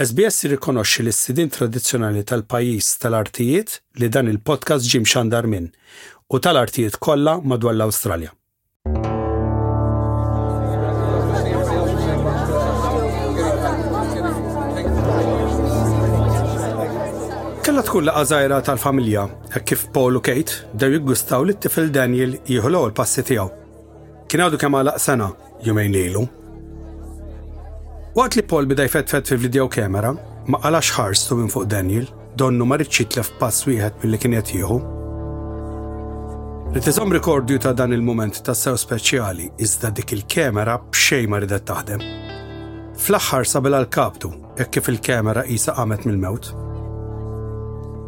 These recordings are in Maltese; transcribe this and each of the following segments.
SBS jirrikonoxxi lis-sidien tradizzjonali tal-pajjiż tal-artijiet li dan il-podcast ġie mxandar minn u tal-artijiet kollha madwar l-Awstralja. Kellha tkun laqgħa żgħira tal-familja hekk kif Paul u Kate dew jiggustaw lit-tifel Daniel jieħu l-ewwel passi tiegħu. Kien għadu kemm għalaq sena jumejn ilu. Waqt li Paul bida jfetfet fi video kamera, ma qalax ħarstu minn fuq Daniel, donnu ma rridx jitlef pass wieħed milli kien qed jieħu. Li tiżomm rikordju ta' dan il-moment ta' sew speċjali iżda dik il-kamera b'xejn ma ridet taħdem. Fl-aħħar sabela l-kaptu hekk kif il-kamera qisha qamet mill-mewt.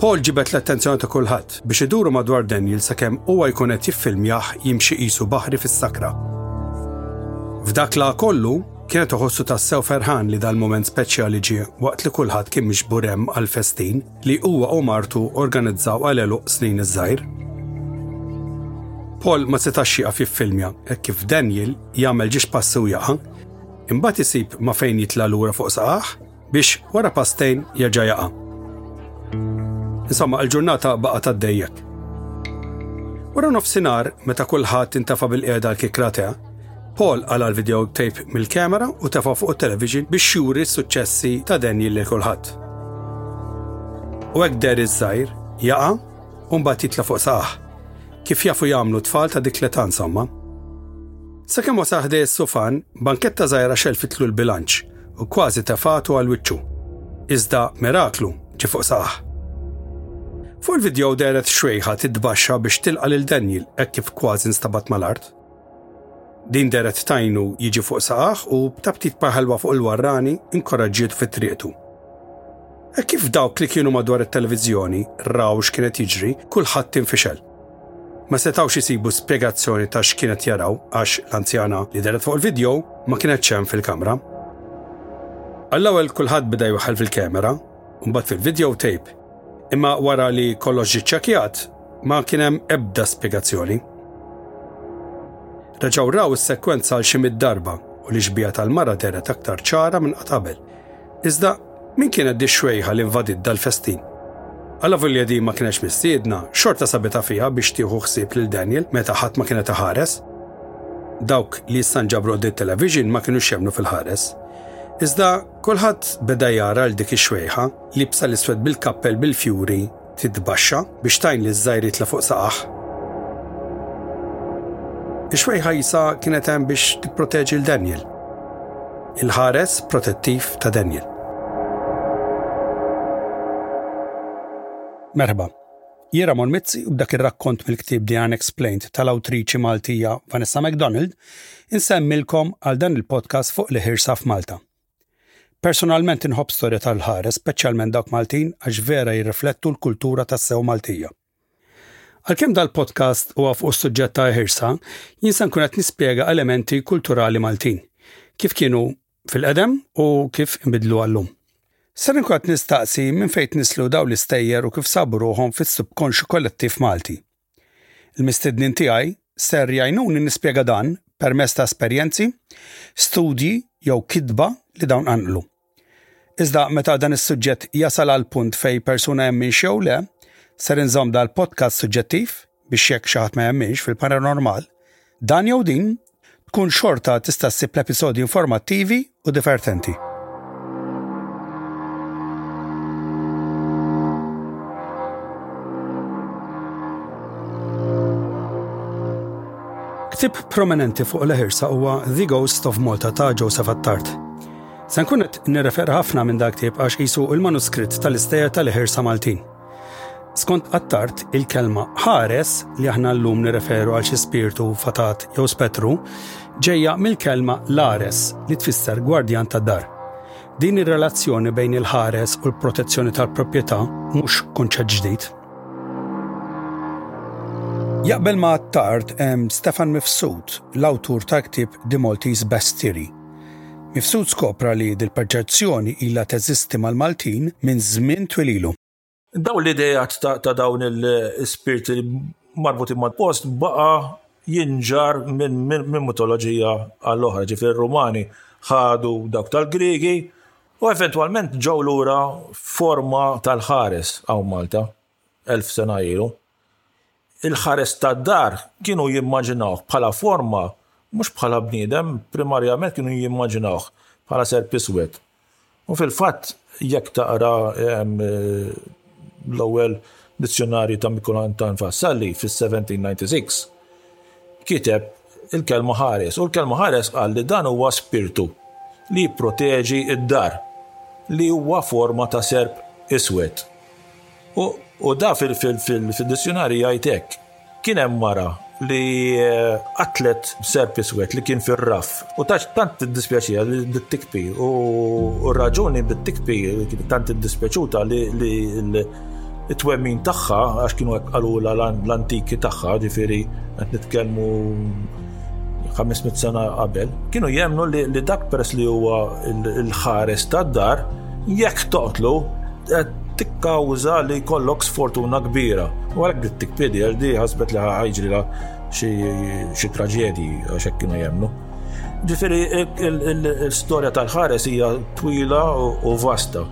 Paul ġibet l-attenzjoni ta' kulħadd biex iduru madwar Daniel sakemm huwa jkun qed jiffilmjah jimxi qisu baħri fis-sakra. F'dak la kollu, kienet uħossu tassew ferħan li dal-moment speċjali ġie waqt li kulħadd kien mixbur hemm għal-festin li huwa u martu organizzaw għal eluq snin iż-żgħir. Paul ma setax jieqaf jiffilmja hekk kif Daniel jagħmel ġiex passi u jaqa' Imbagħad isib ma' fejn jitla' lura fuq saqajh biex wara passtejn jerġa' jaqa'. Insomma, il-ġurnata baqgħet għaddej hekk. Wara nofsinhar, meta kulħadd intafa' bil-qiegħda l-kikratea, Paul għala l-video tape mill-kamera u tefa' fuq it-television biex juri s-suċċessi ta' Daniel lil kulħadd. U hekk der iż-żgħir, jaqa' u mbagħad jitla' fuq saqah, kif jafu jagħmlu tfal ta' dik l-età insomma. Sakemm wasal ħdej is-sufan, banketta żgħira xelfitlu l-bilanċ u kważi tefatu għal wiċċu. Iżda miraklu ġi fuq saqaħ. Fuq il-video deret xwejħa titbaxxa biex tilqa lil Daniel hekk kif kważi nstabat mal-art. Din deret tajnu jiġi fuq saqaħ u b'tabtit paħalwa fuq il-warrani inkoraġġiet fit-triqtu. Hekk kif dawk li kienu madwar it-televiżjoni raw x'kienet jiġri, kulħadd infixel. Ma setgħux isibu spjegazzjoni ta' x'kienet jaraw għax l-anzjana li dehret fuq il-vidjow ma kinetx hemm fil-kamra. Għall-ewwel kulħadd beda jwaħħel fil-kamera u mbagħad fil-vidjow tape, imma wara li kollox ġie ċċekkjat ma kien hemm ebda spjegazzjoni. Reġgħu raw is-sekwenza għal xi mitt darba u l-ixbieha tal-mara dehret aktar ċara minn qatt qabel. Iżda min kienet di xwejħa li invadiet dal-festin? Alla volja din ma kienx mistiedna, xorta sabita fiha biex tieħu ħsieb lil Daniel meta ħadd ma kienet ħares. Dawk li issa nġabru għaddej television ma kienu xemnu fil-ħares. Iżda kulħadd beda jara l dik ix-xwejħa li bsa l-iswed bil-kappell bil-fjuri Titbaxxa biex tgħin liż-żgħir jitla' fuq saqajh. Ix-xwejħa Għisa kienet hemm biex tipproteġi 'l Daniel, il-ħares protettiv ta' Daniel. Merħba. Jien Ramon Mizzi u b'dak ir-rakkont mill-ktieb The Unexplained tal-awtriċi Maltija Vanessa McDonald insemmi lkom għal dan il-podcast fuq l-ħirsa f'Malta. Personalment inħobb storja tal-ħares, speċjalment dawk Maltin għax vera jirriflettu l-kultura tas-sew Maltija. Għalkemm dal-podcast huwa fuq is-suġġett ta' ħirsa, jinsa nkun qed nispjega elementi kulturali Maltin, kif kienu fil-qedem u kif inbidlu għallum. Ser nkun qed nistaqsi minn fejn nislu daw l-istejjer u kif sabu ruħhom fis-subkonxju kollettiv Malti. Il-mistednin tiegħi ser jgħinuni nispjega dan permezz ta' esperjenzi, studji jew kitba li dawn qanqlu. Iżda meta dan is-suġġett jasal għal punt fej persuna jemminx jew le, ser inżomm dal-podcast suġġettiv biex jekk xi ħadd ma jemminx fil-paranormal, dan jew din tkun xorta tista' ssib l-episodji informattivi u divertenti. Ktib prominenti fuq l-ħirsa huwa The Ghost of Malta ta' Joseph Attard. Se nkun qed nirrefer ħafna minn dak tib għax qisu il-manuskritt tal-isteja tal-ħirsa Maltin. Skont Attard, il-kelma ħares, li aħna llum nirreferu għal xi spirtu fatat jew spettru, ġejja mill-kelma lares li tfisser gwardjan ta' dar. Din ir-relazzjoni bejn il-ħares u l-protezzjoni tal-proprjetà mhux kunċett ġdid. Jaqbel ma' Attard hemm Stefan Mifsud, l-awtur tal-ktieb The Maltese Bestiary, Mifsud skopra li dil-perċezzjoni ilha teżisti mal-Maltin minn żmien twil ilu. Dawn l-ideat ta' dawn l-ispirti marbutin mal-post baqa' jinġarr minn mitoloġija għal oħra, ġifieri r-Rumani ħadu dawk tal-Griegi u eventwalment ġew lura f'forma tal-ħares hawn Malta. elf sena ilu, il-ħares tad-dar kienu jimmaġinawh bħala forma mhux bħala bniedem, primarjament kienu jimmaġinawh bħala serp iswed. U fil-fatt jekk taqra ehm, l-ewwel dizzjonarju ta' Mikulantan Vassalli fis-1796 kiteb il-kelma ħares u l-kelma ħares qal li dan huwa spirtu li jipproteġi d-dar li huwa forma ta' serp iswed. U, u da fil-dizjunari jgħid hekk. Kien hemm mara li eh, qatlet serp iswed li kien fir-raff u tax tant tiddispjaċija bit-tikpi u raġuni bit-tikpi tant iddispjaċuta li it-twemmin tagħha, għax kienu hekk qalulha l-antiki tagħha, ġifieri qed nitkellmu 500 sena qabel, kienu jemnu li, li dak peress li huwa l-ħares tad-dar, jekk toqtlu qed tikkawża li jkollok sfortuna kbira. U għalhekk dit tikpidi għax di ħasbet li ħajġri la xi traġedji għax hekk kienu jemnu. Ġifieri l-istorja tal-ħares hija twila u vasta.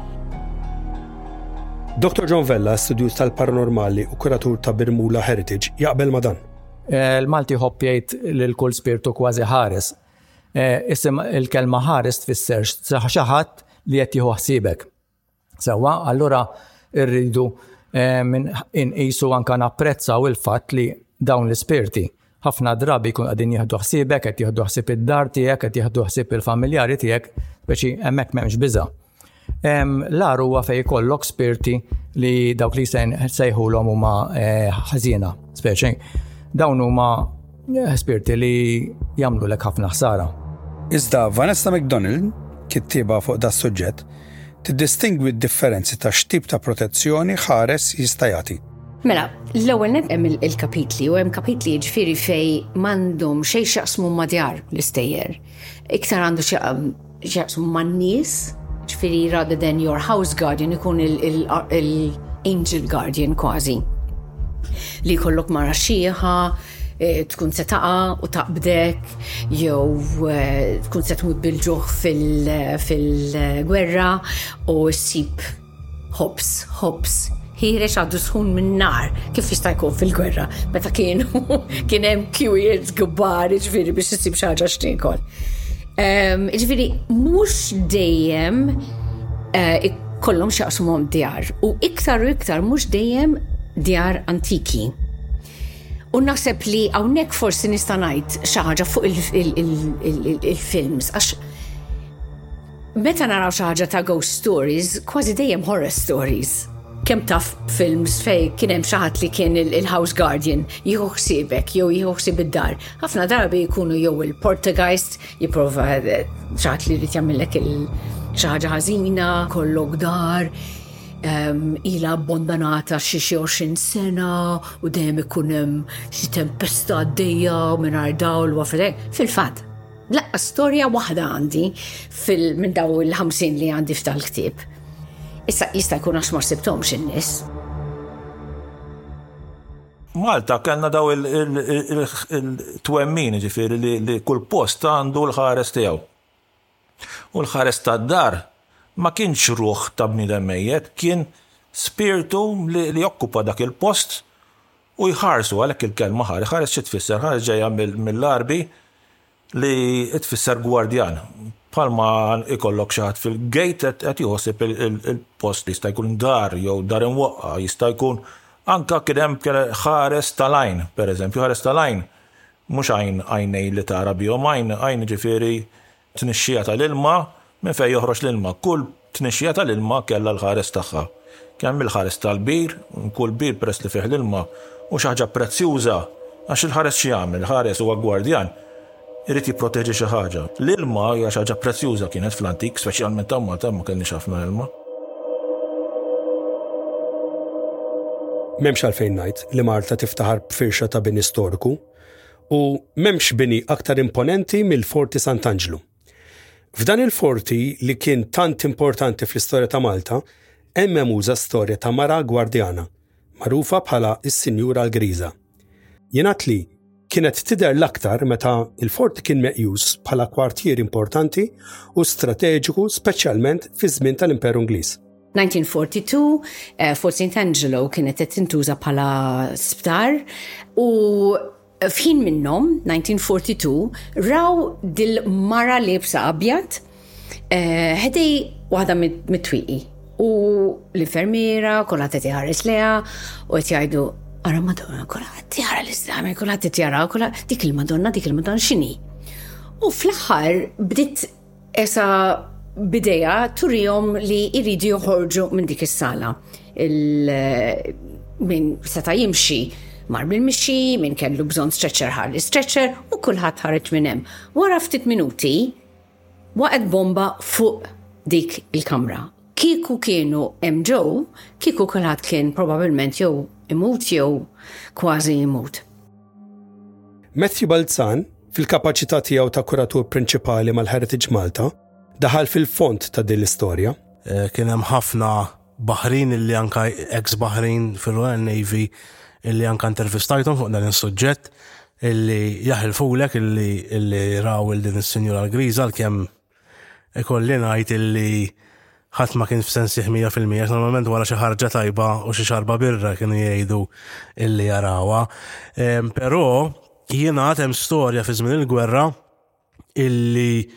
Dottor John Vella, studjuż tal-paranormali u kuratur ta' Birmula Heritage, jaqbel ma' dan. Il-Malti jħobb jgħid lil kull spirtu kważi ħares. Isim il-kelma ħares tfisser xi ħadd li qed jieħu ħsiebek. Sewwa, allura rridu inqisu anke napprezzaw il-fatt li dawn l-ispirti Ħafna drabi jkun qegħdin jieħdu ħsiebek, qed jieħdu ħsieb id-dar tiegħek, qed jieħdu ħsieb il-familjari tiegħek, speċi hemmhekk m'hemmx biża'. L-ar huwa fejn jkollok spirti li dawk li sejħulhom huma eh, ħażina, speċi. Dawn huma eh, spirti li jagħmlu lek ħafna ħsara. Iżda Vanessa McDonald, kittiba fuq da suġġett, tiddistingwi d-differenzi ta' xtib ta' protezzjoni ħares jista' jagħti. Mela, l-ewwel net hemm il-kapitli u hemm kapitli ġifieri fej m'għandhom xejn x'jaqsmu ma' djar l-istejjer. Iktar għandu x'jaqsmu man nies, ġifieri rather than your house guardian ikun il-angel guardian kważi. Li jkollok mara xieħa, eh, tkun se taqa u taqbdek, jew eh, tkun se tmut bil-ġuħ fil-gwerra u ssib Ħobż, ħobż, ħiereġ għadu sħun min-nar, kif jista' jkun fil-gwerra, meta kienu kien hemm kjujiet kbar, ġifieri biex isib xi ħaġa x'tiekol. Ehm, ġifieri mhux dejjem eh, kollhom xaqsumhom djar u iktar u iktar mhux dejjem djar antiki. U naħseb li hawnhekk forsi nista' ngħid xi ħaġa fuq il-films għax Meta naraw xi ħaġa ta' ghost stories, kważi dejjem horror stories. Kemm taf films fej kien hemm xi ħadd li kien il-house guardian jieħu ħsiebek jew jieħu ħsieb id-dar. Ħafna darbi jkunu jew il-portegeist jipprova eh, xi ħadd li jrid jagħmilek xi ħaġa ħażina, kollok dar, ehm, ila abbondonata xi xi 20 sena u dejjem ikun hemm xi tempesta għaddejja mingħajr dawl u Fil-fatt, Laqqas storja waħda għandi minn daw il-50 li għandi f'tal ktib. Issa jista' jkun għax ma sibtomx in-nies. Malta kellna daw il-twemmin ġifieri li kull post għandu l-ħares tiegħu. U l-ħares tad-dar ma kienx ruħ ta' bniedem mejjet, kien spirtu li jokkupa dak il-post U jħarsu, għalhekk il-kelma ħar, iħares xi tfisser? Ħares ġejja mill-Għarbi li tfisser gwardjan. Bħalma ikollok xi ħadd fil-gate qed jieħu ħsieb il-post li jista' jkun dar jew dar imwaqqgħa, jista' jkun anke kien hemm ħares tal-għajn, pereżempju, ħares tal-għajn mhux għajn għajnejn li tara bihom, għajn għajn jiġifieri Tnixxija tal-ilma, Minn fejn joħroġ l-ilma? Kull tnixxija tal-ilma kellha l-ħares tagħha. Kemm il-ħares tal-bir, kull bir peress li fih l-ilma hu xi ħaġa prezzjuża, għax il-ħares x'jagħmel? Il-ħares huwa gwardjan, irid jipproteġi xi ħaġa. L-ilma hija xi ħaġa prezzjuża kienet fl-antik, speċjalment hawn Malta ma kellniex ħafna ilma. M'hemmx għalfejn ngħid li Malta tiftaħar b'firxa ta' bini storiku. u m'hemmx bini aktar imponenti mill-Forti Sant'Anġlu. F'dan il-forti li kien tant importanti fl-istorja ta' Malta, hemm memuża storja ta' mara gwardjana, magħrufa bħala s-Sinjura l-Griża. Jingħad li kienet tidher l-aktar meta il-forti kien meqjus bħala kwartier importanti u strateġiku speċjalment fiż-żmien tal-Imperu Ingliż. 1942, Fort St. Angelo kienet qed tintuża bħala sptar u f'ħin minnhom 1942 raw dil-mara libsa abjad eh, ħdej waħda mit-twiqi u l-infermiera kollha qed iħares leha u qed jgħidu ara madonna kollha qed jara l-Islam, kollha qed jara kollha dik il-Madonna, dik il-Madonna x'inhi. U fl-aħħar bdiet Esa bideja turihom li jridu joħorġu minn dik is-sala. Min seta' jimxi mar bil-mixi, min kellu bżonn stretcher ħar li stretcher u kulħadd ħareġ minn hemm. Wara ftit minuti waqgħet bomba fuq dik il-kamra. Kieku kienu hemm ġew, kieku kulħadd kien probabbilment jew imut jew kważi imut. Matthew Balzan Fil-kapaċità tiegħu ta' kuratur prinċipali mal-Heritage Malta, daħal fil-fond ta' din l-istorja. Kien hemm ħafna Baħrin li anke ex Baħrin fir-Royal Navy li anke intervistajthom fuq dan is-suġġett li jaħilfulek li raw lil din is-sinjura l-griża għalkemm Ikolli ngħid illi ħadd ma kien f'sensih mija fil-mija għax normalment wara xi ħarġa tajba u xi xarba birra kienu jgħidu illi jarawha. Ehm, però jien għad hemm storja fi żmien il-gwerra illi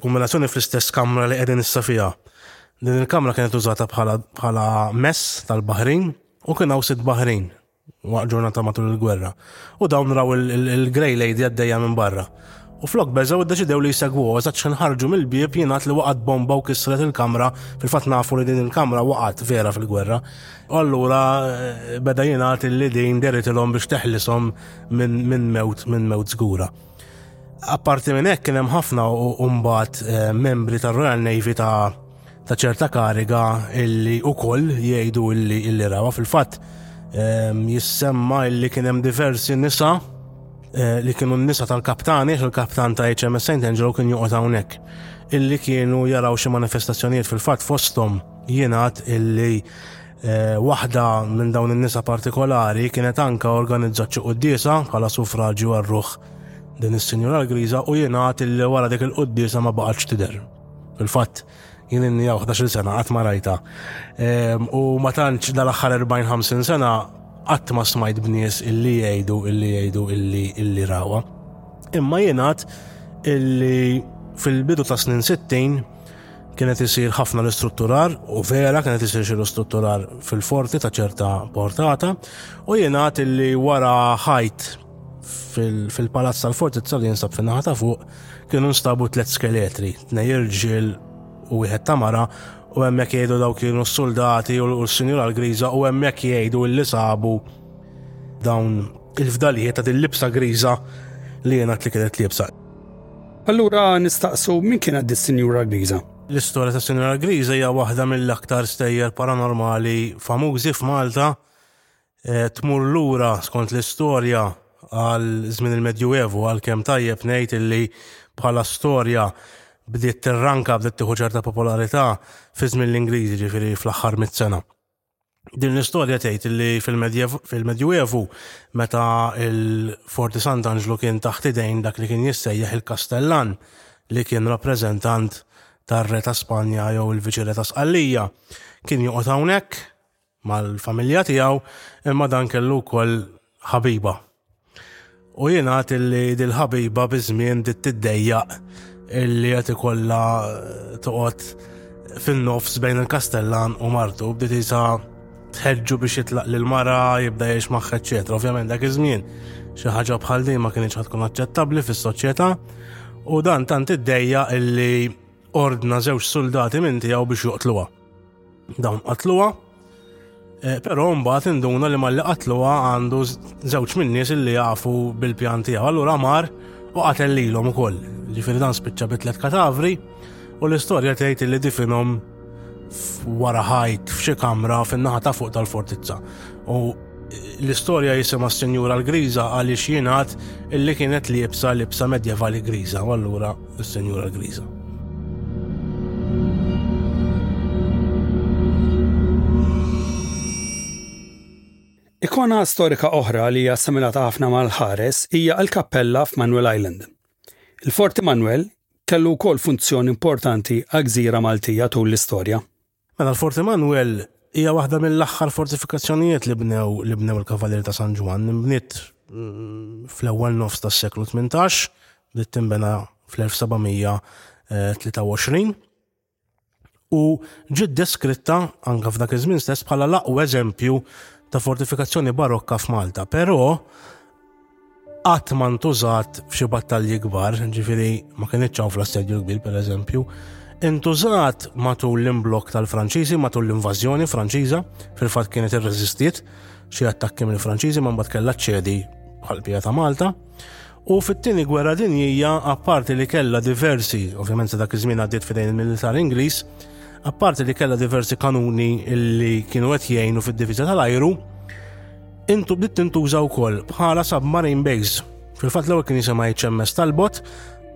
kombinazzjoni fl-istess kamra li qegħdin issa fiha. Din il-kamra kienet użata bħala mess tal-baħrin u kien hawn sitt baħrin Waqt ġurnata matul il-gwerra. U dawn raw il-Grey Lady għaddejja minn barra. U flok beżgħu iddeċidew li jsegwuha eżatt xejn ħarġu mill-bieb jingħad li waqgħet bomba u kissret il-kamra, fil-fatt nafu li din il-kamra waqgħet vera fil-gwerra. U allura eh, beda jingħad li din deritilhom biex teħlishom minn mewt minn mewt żgura. Apparti minn hekk kien hemm ħafna mbagħad eh, membri tar-Royal Navy ta' ta' ċerta kariga illi ukoll jgħidu illi illi rawa fil-fatt ehm, jissemma illi kien hemm diversi nisa eh, li kienu n-nisa tal-kaptani, il-kaptan ta' HMS St. Angelo kien joqgħod hawnhekk, illi kienu jaraw xi manifestazzjonijiet fil-fatt fosthom jingħad illi Waħda minn dawn in-nisa partikolari kienet anka organizzat xi quddiesa bħala sufraġju għal ruħ din is-sinjura l-Griża u jingħad li wara dik il-quddiesa ma baqgħetx tidher. Fil-fatt, jien inni 11 sena qatt ma rajta. Ehm, u ma tantx dal-aħħar 40-50 sena qatt ma smajt bnies illi jgħidu illi jgħidu illi illi rawa. Imma jingħad illi fil-bidu ta' snin 60 Kienet isir ħafna ristrutturar u vera kienet isir xi ristrutturar fil-forti ta' ċerta portata u jingħad li wara ħajt fil-palazz tal-forti t jinsab fin-naħa ta' fuq kienu nstabu tliet skeletri, tnej irġiel u wieħed ta' mara u hemmhekk jgħidu daw kienu s-soldati u l-Sinjura l-Griża u hemmhekk jgħidu illi sabu dawn il-fdalijiet ta' din libsa griża li jenat li kienet libsa. Allura nistaqsu min kienet dis-Sinjura Griża? L-istorja tas-Sinjura Griża hija waħda mill-aktar stejjer paranormali famużi f'Malta. Eh, tmur lura skont l-istorja għal żmien il-Medjuevu għalkemm tajjeb ngħid illi bħala storja bdiet tirranka bdiet tieħu ċerta popolarità fi żmien l-Ingliżi ġifieri fl-aħħar mit-sena. Din l-istorja tgħid li fil-Medjuevu meta il-Forti Sant'Anġlu kien taħt idejn dak li kien jissejjaħ il-Kastellan li kien rappreżentant tar-Re ta' Spanja jew il-Viċi-Re ta' Sqallija kien joqgħod hawnhekk mal-familja tiegħu imma dan kellu wkoll ħabiba. U jingħad illi dil-ħabiba biż-żmien dit tiddejjaq illi qed ikollha toqgħod fin-nofs bejn il-Kastellan u martu bdiet isa tħeġġu biex jitlaq lil mara jibda jiex magħha eċetera. Ovvjament dak iż-żmien xi ħaġa bħal din ma kienx tkun aċċettabbli fis-soċjetà u dan tant iddejja illi ordna żewġ soldati minn tiegħu biex joqtluha. Dawn qatluha, eh, però mbagħad induna li malli qatluha għandu żewġ min-nies li jafu bil-pjan tiegħu. Allura mar u qatel lilhom ukoll. Ġifieri dan spiċċa bi tliet katavri u l-istorja tgħid li difinhom wara ħajt f'xi kamra fin-naħa ta' fuq tal-fortizza. U L-istorja jisimha s-Sinjura l-Griża għaliex jingħad illi kienet liebsa libsa medjevali Griża, u allura s-Sinjura l-Griża. Ikona storika oħra li hija assimilata ħafna mal-ħares hija l-kappella f'Manuel Island. Il-Forti Manuel kellu wkoll funzjoni importanti għal gżira Maltija tul l-istorja. Mela l-Forti Manwel hija waħda mill-aħħar fortifikazzjonijiet li bnew li bnew il-Kavalieri ta' San Ġwann, inbniet mm, fl-ewwel nofs tas-seklu 18, bdiet tinbena fl-1723 u ġiet deskritta anke f'dak iż-żmien stess bħala l-aqwa eżempju ta' fortifikazzjoni barokka f'Malta, però qatt ma ntużat f'xi battalji kbar, ġifiri ma kienitx hawn fl-assedju kbir pereżempju, intużat matul l-imblok tal-Franċiżi, matul l-invażjoni Franċiża, fil-fatt kienet irreżistiet xi attakki mill-Franċiżi ma mbagħad kellha ċċedi bħal pija ta' Malta. U fit-tieni gwerra dinjija, apparti li kellha diversi, ovvjament sa dak iż-żmien għaddiet fidejn il-militar Ingliż, apparti li kellha diversi kanuni li kienu qed jgħinu fid-diviża tal-ajru, Intu bdiet tintuża wkoll bħala submarine base. Fil-fatt l-ewwel kien jisimha HMS Talbot,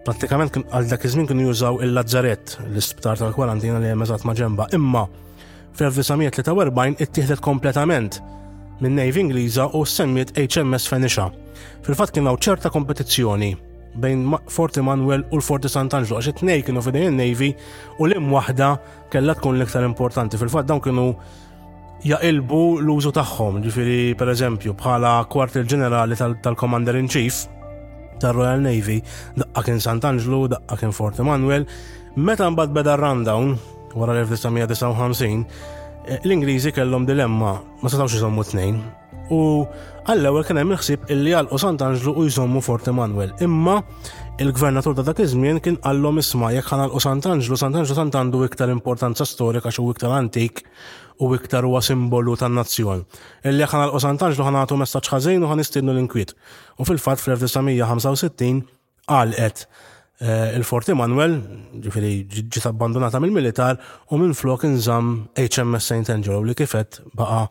prattikament kien għal dak iż-żmien kienu jużaw il-Lazzarett, l-isptar tal-kwarantina li hemm eżatt ma' ġemba, imma fl-1943 ittieħdet kompletament minn Navy Ingliża u semmiet HMS Fenisha. Fil-fatt kien hawn ċerta kompetizzjoni bejn Forti Manuel u l-Forti Sant'Angelo, għax it-tnej kienu fidejn il-Navy u l-im waħda kellha tkun l-iktar importanti. Fil-fatt dawn kienu jaqilbu l-użu tagħhom, ġifiri per eżempju bħala kwartier ġenerali tal-Commander in Chief tal-Royal Navy, daqqa kien Sant'Anġlu, daqqa kien Fort Emanuel, meta mbagħad beda rundown wara l-1959, eh, l-Ingliżi kellhom dilemma ma setgħux iżommu tnejn. U għall-ewwel kien hemm il-ħsieb illi għalqu Sant'Anġlu u jżommu Fort Emanuel. Imma il-gvernatur ta' dak iż-żmien kien qallhom isma' jekk ħanalqu Sant'Anġlu, Sant'Anġlu tant għandu iktar importanza storika xi iktar antik u iktar huwa simbolu tan-nazzjon. Illi jekk ħanalqu Sant'Anġlu ħanagħtu messaġġ ħażin u ħanistiednu l-inkwiet. U fil-fatt fl-1965 għalqet eh, il-Fort Emanuel, ġifiri ġiet abbandonata mill-militar u minn flok inżamm HMS St. Angelo li kifet baqa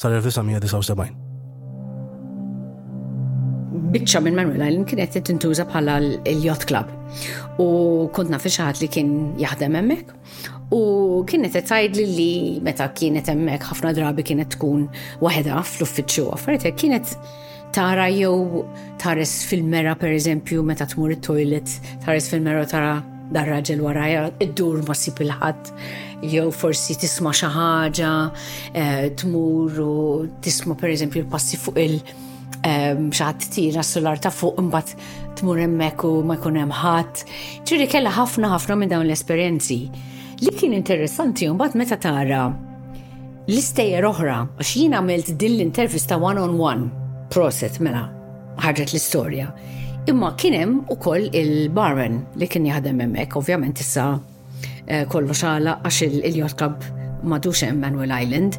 sal-1979. Bicċa minn Manuel Island kienet tintuża bħala l-Yacht Club u kont naf xaħat li kien jaħdem hemmhekk U kienet qed tgħidli li meta kienet hemmhekk ħafna drabi kienet tkun waħedha fl-uffiċċju affarijiet kienet tara jew tares fil-mera pereżempju meta tmur it-toilet, tares fil-mera tara dar raġel warajja id-dur ma sib il-ħadd jew forsi tisma' xi ħaġa eh, tmur u tisma' pereżempju l-passi fuq il- eh, xaħat tira s-solar ta' fuq imbagħad tmur hemmhekk u ma jkun hemm ħadd. Ġieli kellha ħafna ħafna minn dawn l-esperjenzi. Li kien interessanti mbagħad meta tara l-istejjer oħra, għax jien għamilt din l-intervista one on one, proset mela, ħarġet l-istorja. Imma kien hemm ukoll il-barman li kien jaħdem hemmhekk, ovvjament issa Eh, kollu xala għax il-yacht club madux hemm Manuel Island.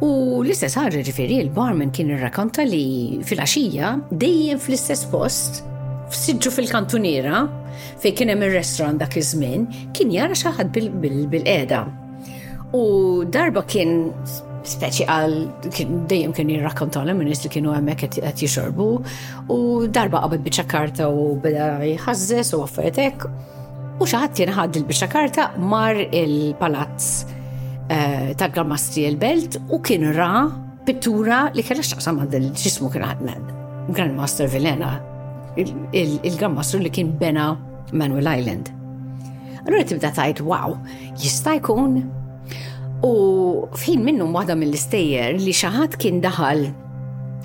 U l-istess ħarġa ġifiri, il-barman kien irrakonta li fil-axija dejjem fl-istess post f'siġġu fil-kantuniera fej kien hemm ir-restaurant dak iż-żmien kien jara xi ħadd bil-qeda. U darba kien speċi għal dejjem kien jirrakkontaw l ministri kienu hemmhekk qed jixorbu u darba qabad biċċa karta u beda jħażżes u affaritek U xi ħadd jenħadd il-biċċa karta mar il-palazz eh, ta' Gramastri il-Belt u kien ra pittura li kellha x'taqsam għad il-ġismu kien għadmen. Grand Master Vilena, il-Grand Master li kien bena Manuel Island. Allora tibda tajt, wow, jista' jkun U fħin minnhom waħda mill-istejjer li xi ħadd kien daħal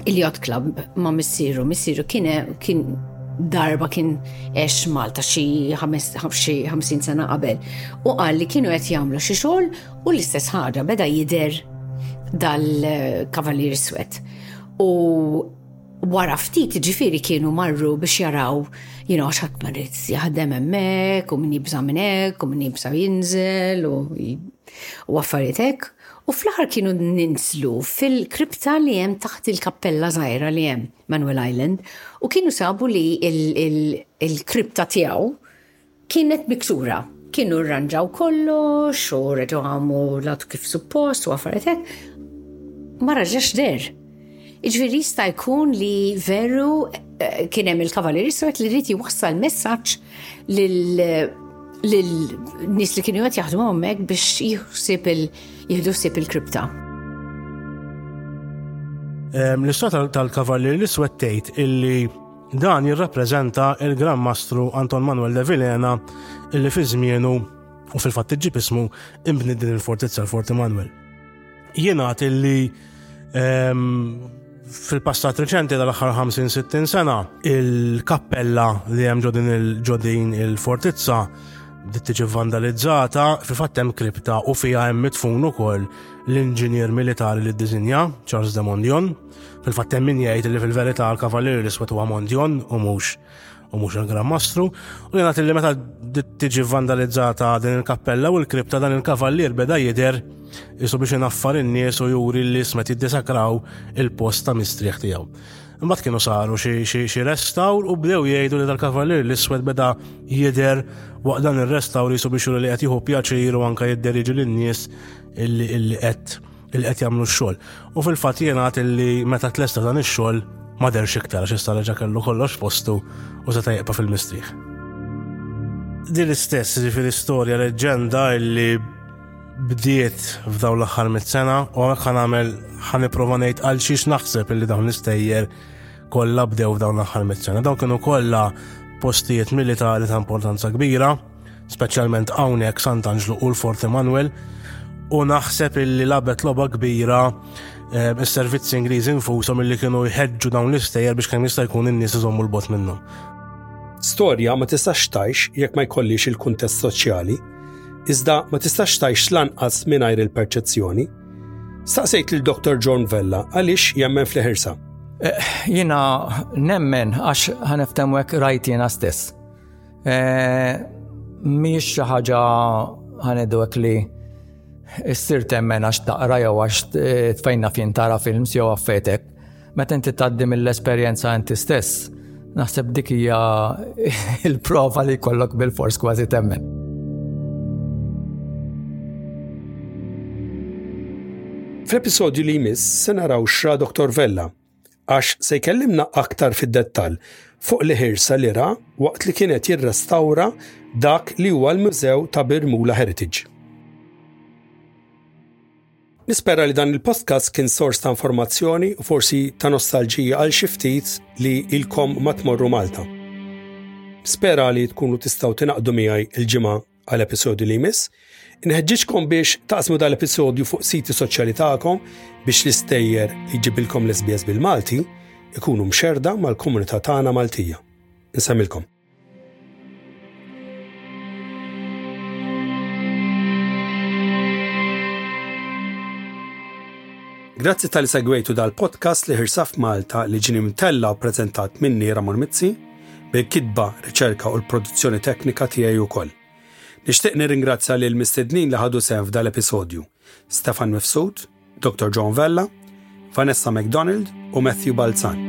il-yacht club ma' missieru, missieru kien kien darba kien ex Malta xi 50 sena qabel u qal li kienu qed jagħmlu xi xogħol u l-istess ħaġa beda jidher dal-Kavalier Swet. U wara ftit ġifiri kienu marru biex jaraw, you know, xat marrit jaħdem emmek, u min jibza minnek, u min jibza jinżel, u u għaffaritek. U fl-ħar kienu ninżlu fil-kripta li jem taħt il-kappella zaħira li jem Manuel Island, u kienu sabu li il-kripta tijaw Kienet miksura. Kienu rranġaw kollox u reġgħu għamu l-għadu kif suppost u affarijiet hekk. Ma raġax der. Iġveri jista' jkun li veru eh, kien hemm il-Kavalier Iswed li rrid jwassal messaġġ lil nis li kienu qed jaħdmu hemmhekk biex jieħsib il jieħdu ħsieb il-kripta. L-istorja tal-Kavalier Iswed tgħid illi Dan jirrappreżenta il-Gran Mastru Anton Manuel de Vilena illi fi żmienu u fil-fatt iġġib ismu imbni din il-fortizza l-Forti Manuel. Jingħad illi ehm, fil-passat reċenti tal-aħħar 50-60 sena, il-kappella li hemm ġodin il-ġodin il-fortizza bdiet tiġi vandalizzata, fi fatt hemm kripta u fiha hemm mitfun ukoll l-inġinier militari li ddiżinja Charles de Mondion. Fil-fatt hemm min jgħid li fil-verità l-Kavalier l-Iswed huwa Mondjon u mhux u mhux il-Gran Mastru, u li nagħti li meta tiġi vandalizzata din il-kappella u l-kripta dan il-kavallier beda jidher isu biex inaffar in-nies u juri li smet jiddesakraw il-post ta' mistrieħ tiegħu. Imbagħad kienu saru xi restawr u bdew jgħidu li tal-kavallier l-iswed beda jidher waqt dan ir-restawr jisu biex li qed jieħu pjaċir u anke jidderiġi lin-nies illi qed il qed jagħmlu x-xogħol. U fil-fatt jingħad li meta tlesta dan ix-xogħol ma derx iktar għax issa reġa' kellu kollox postu u seta' jaqpa' fil-mistrieħ. Din l-istess ġifi l-istorja leġġenda illi bdiet f'dawn l-aħħar mit-sena u għamek ħan għamel ħan iprofa ngħid għal xiex naħseb illi dawn l-istejjer kollha bdew f'dawn l-aħħar mit-sena. Dawn kienu kollha postijiet militari ta' importanza kbira speċjalment hawnhekk Sant'Anġlu u l-Fort Emanuel, u naħseb illi labet loba kbira eh, is-servizzi Ingliżi infushom illi kienu jħeġġu dawn l-istejjer biex kemm jista' jkun in-nies iżommu l-bot minnhom. Storja ma tistax tajx jekk ma jkollix il-kuntest soċjali, iżda ma tistax tajx lanqas mingħajr il-perċezzjoni. Staqsejt lil Dr. John Vella għaliex jemmen fl-ħirsa. Eh, jina nemmen għax ħaneftemwek rajt jena stess Eh, mhijiex xi ħaġa ħanedu hekk li issir temmen għax taqra jew għax eh, tfejna fin tara films jew affetek. Meta inti tgħaddi mill-esperjenza inti stess, naħseb dik hija il-prova li jkollok bil-fors kważi temmen. Fl-episodju li jmiss se naraw xra Dr. Vella għax se jkellimna aktar fid-dettall fuq l-ħirsa li ra waqt li kien qed jirrestawra dak li huwa l-Mużew ta' Birmula Heritage. Nispera li dan il-podcast kien sors ta' informazzjoni u forsi ta' nostalġija għal xi ftit li ilkom ma tmorru Malta. Spera li tkunu tistgħu tinaqdu miegħi l-ġimgħa għal episodju li jmiss. Inħeġġiġkom biex taqsmu dal-episodju fuq siti soċjali tagħkom biex l-istejjer li ġibilkom l-SBS bil-Malti ikunu mxerda mal-komunità tagħna Maltija. Nsemilkom. Grazzi tal-segwejtu dal-podcast li ħirsaf Malta li ġini mtella u prezentat minni Ramon Mizzi. bil-kitba, riċerka u l-produzzjoni teknika tiegħi wkoll. Nixtieq nirringrazzja lill-mistednin li ħadu sehem f'dal-episodju, Stefan Mifsud, Dr. John Vella, Vanessa McDonald u Matthew Balzan.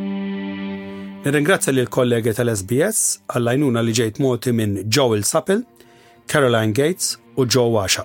Nirringrazzja lill-kollegi tal-SBS għall-għajnuna li ġejt moti minn Joel Sapil, Caroline Gates u Joe Washa.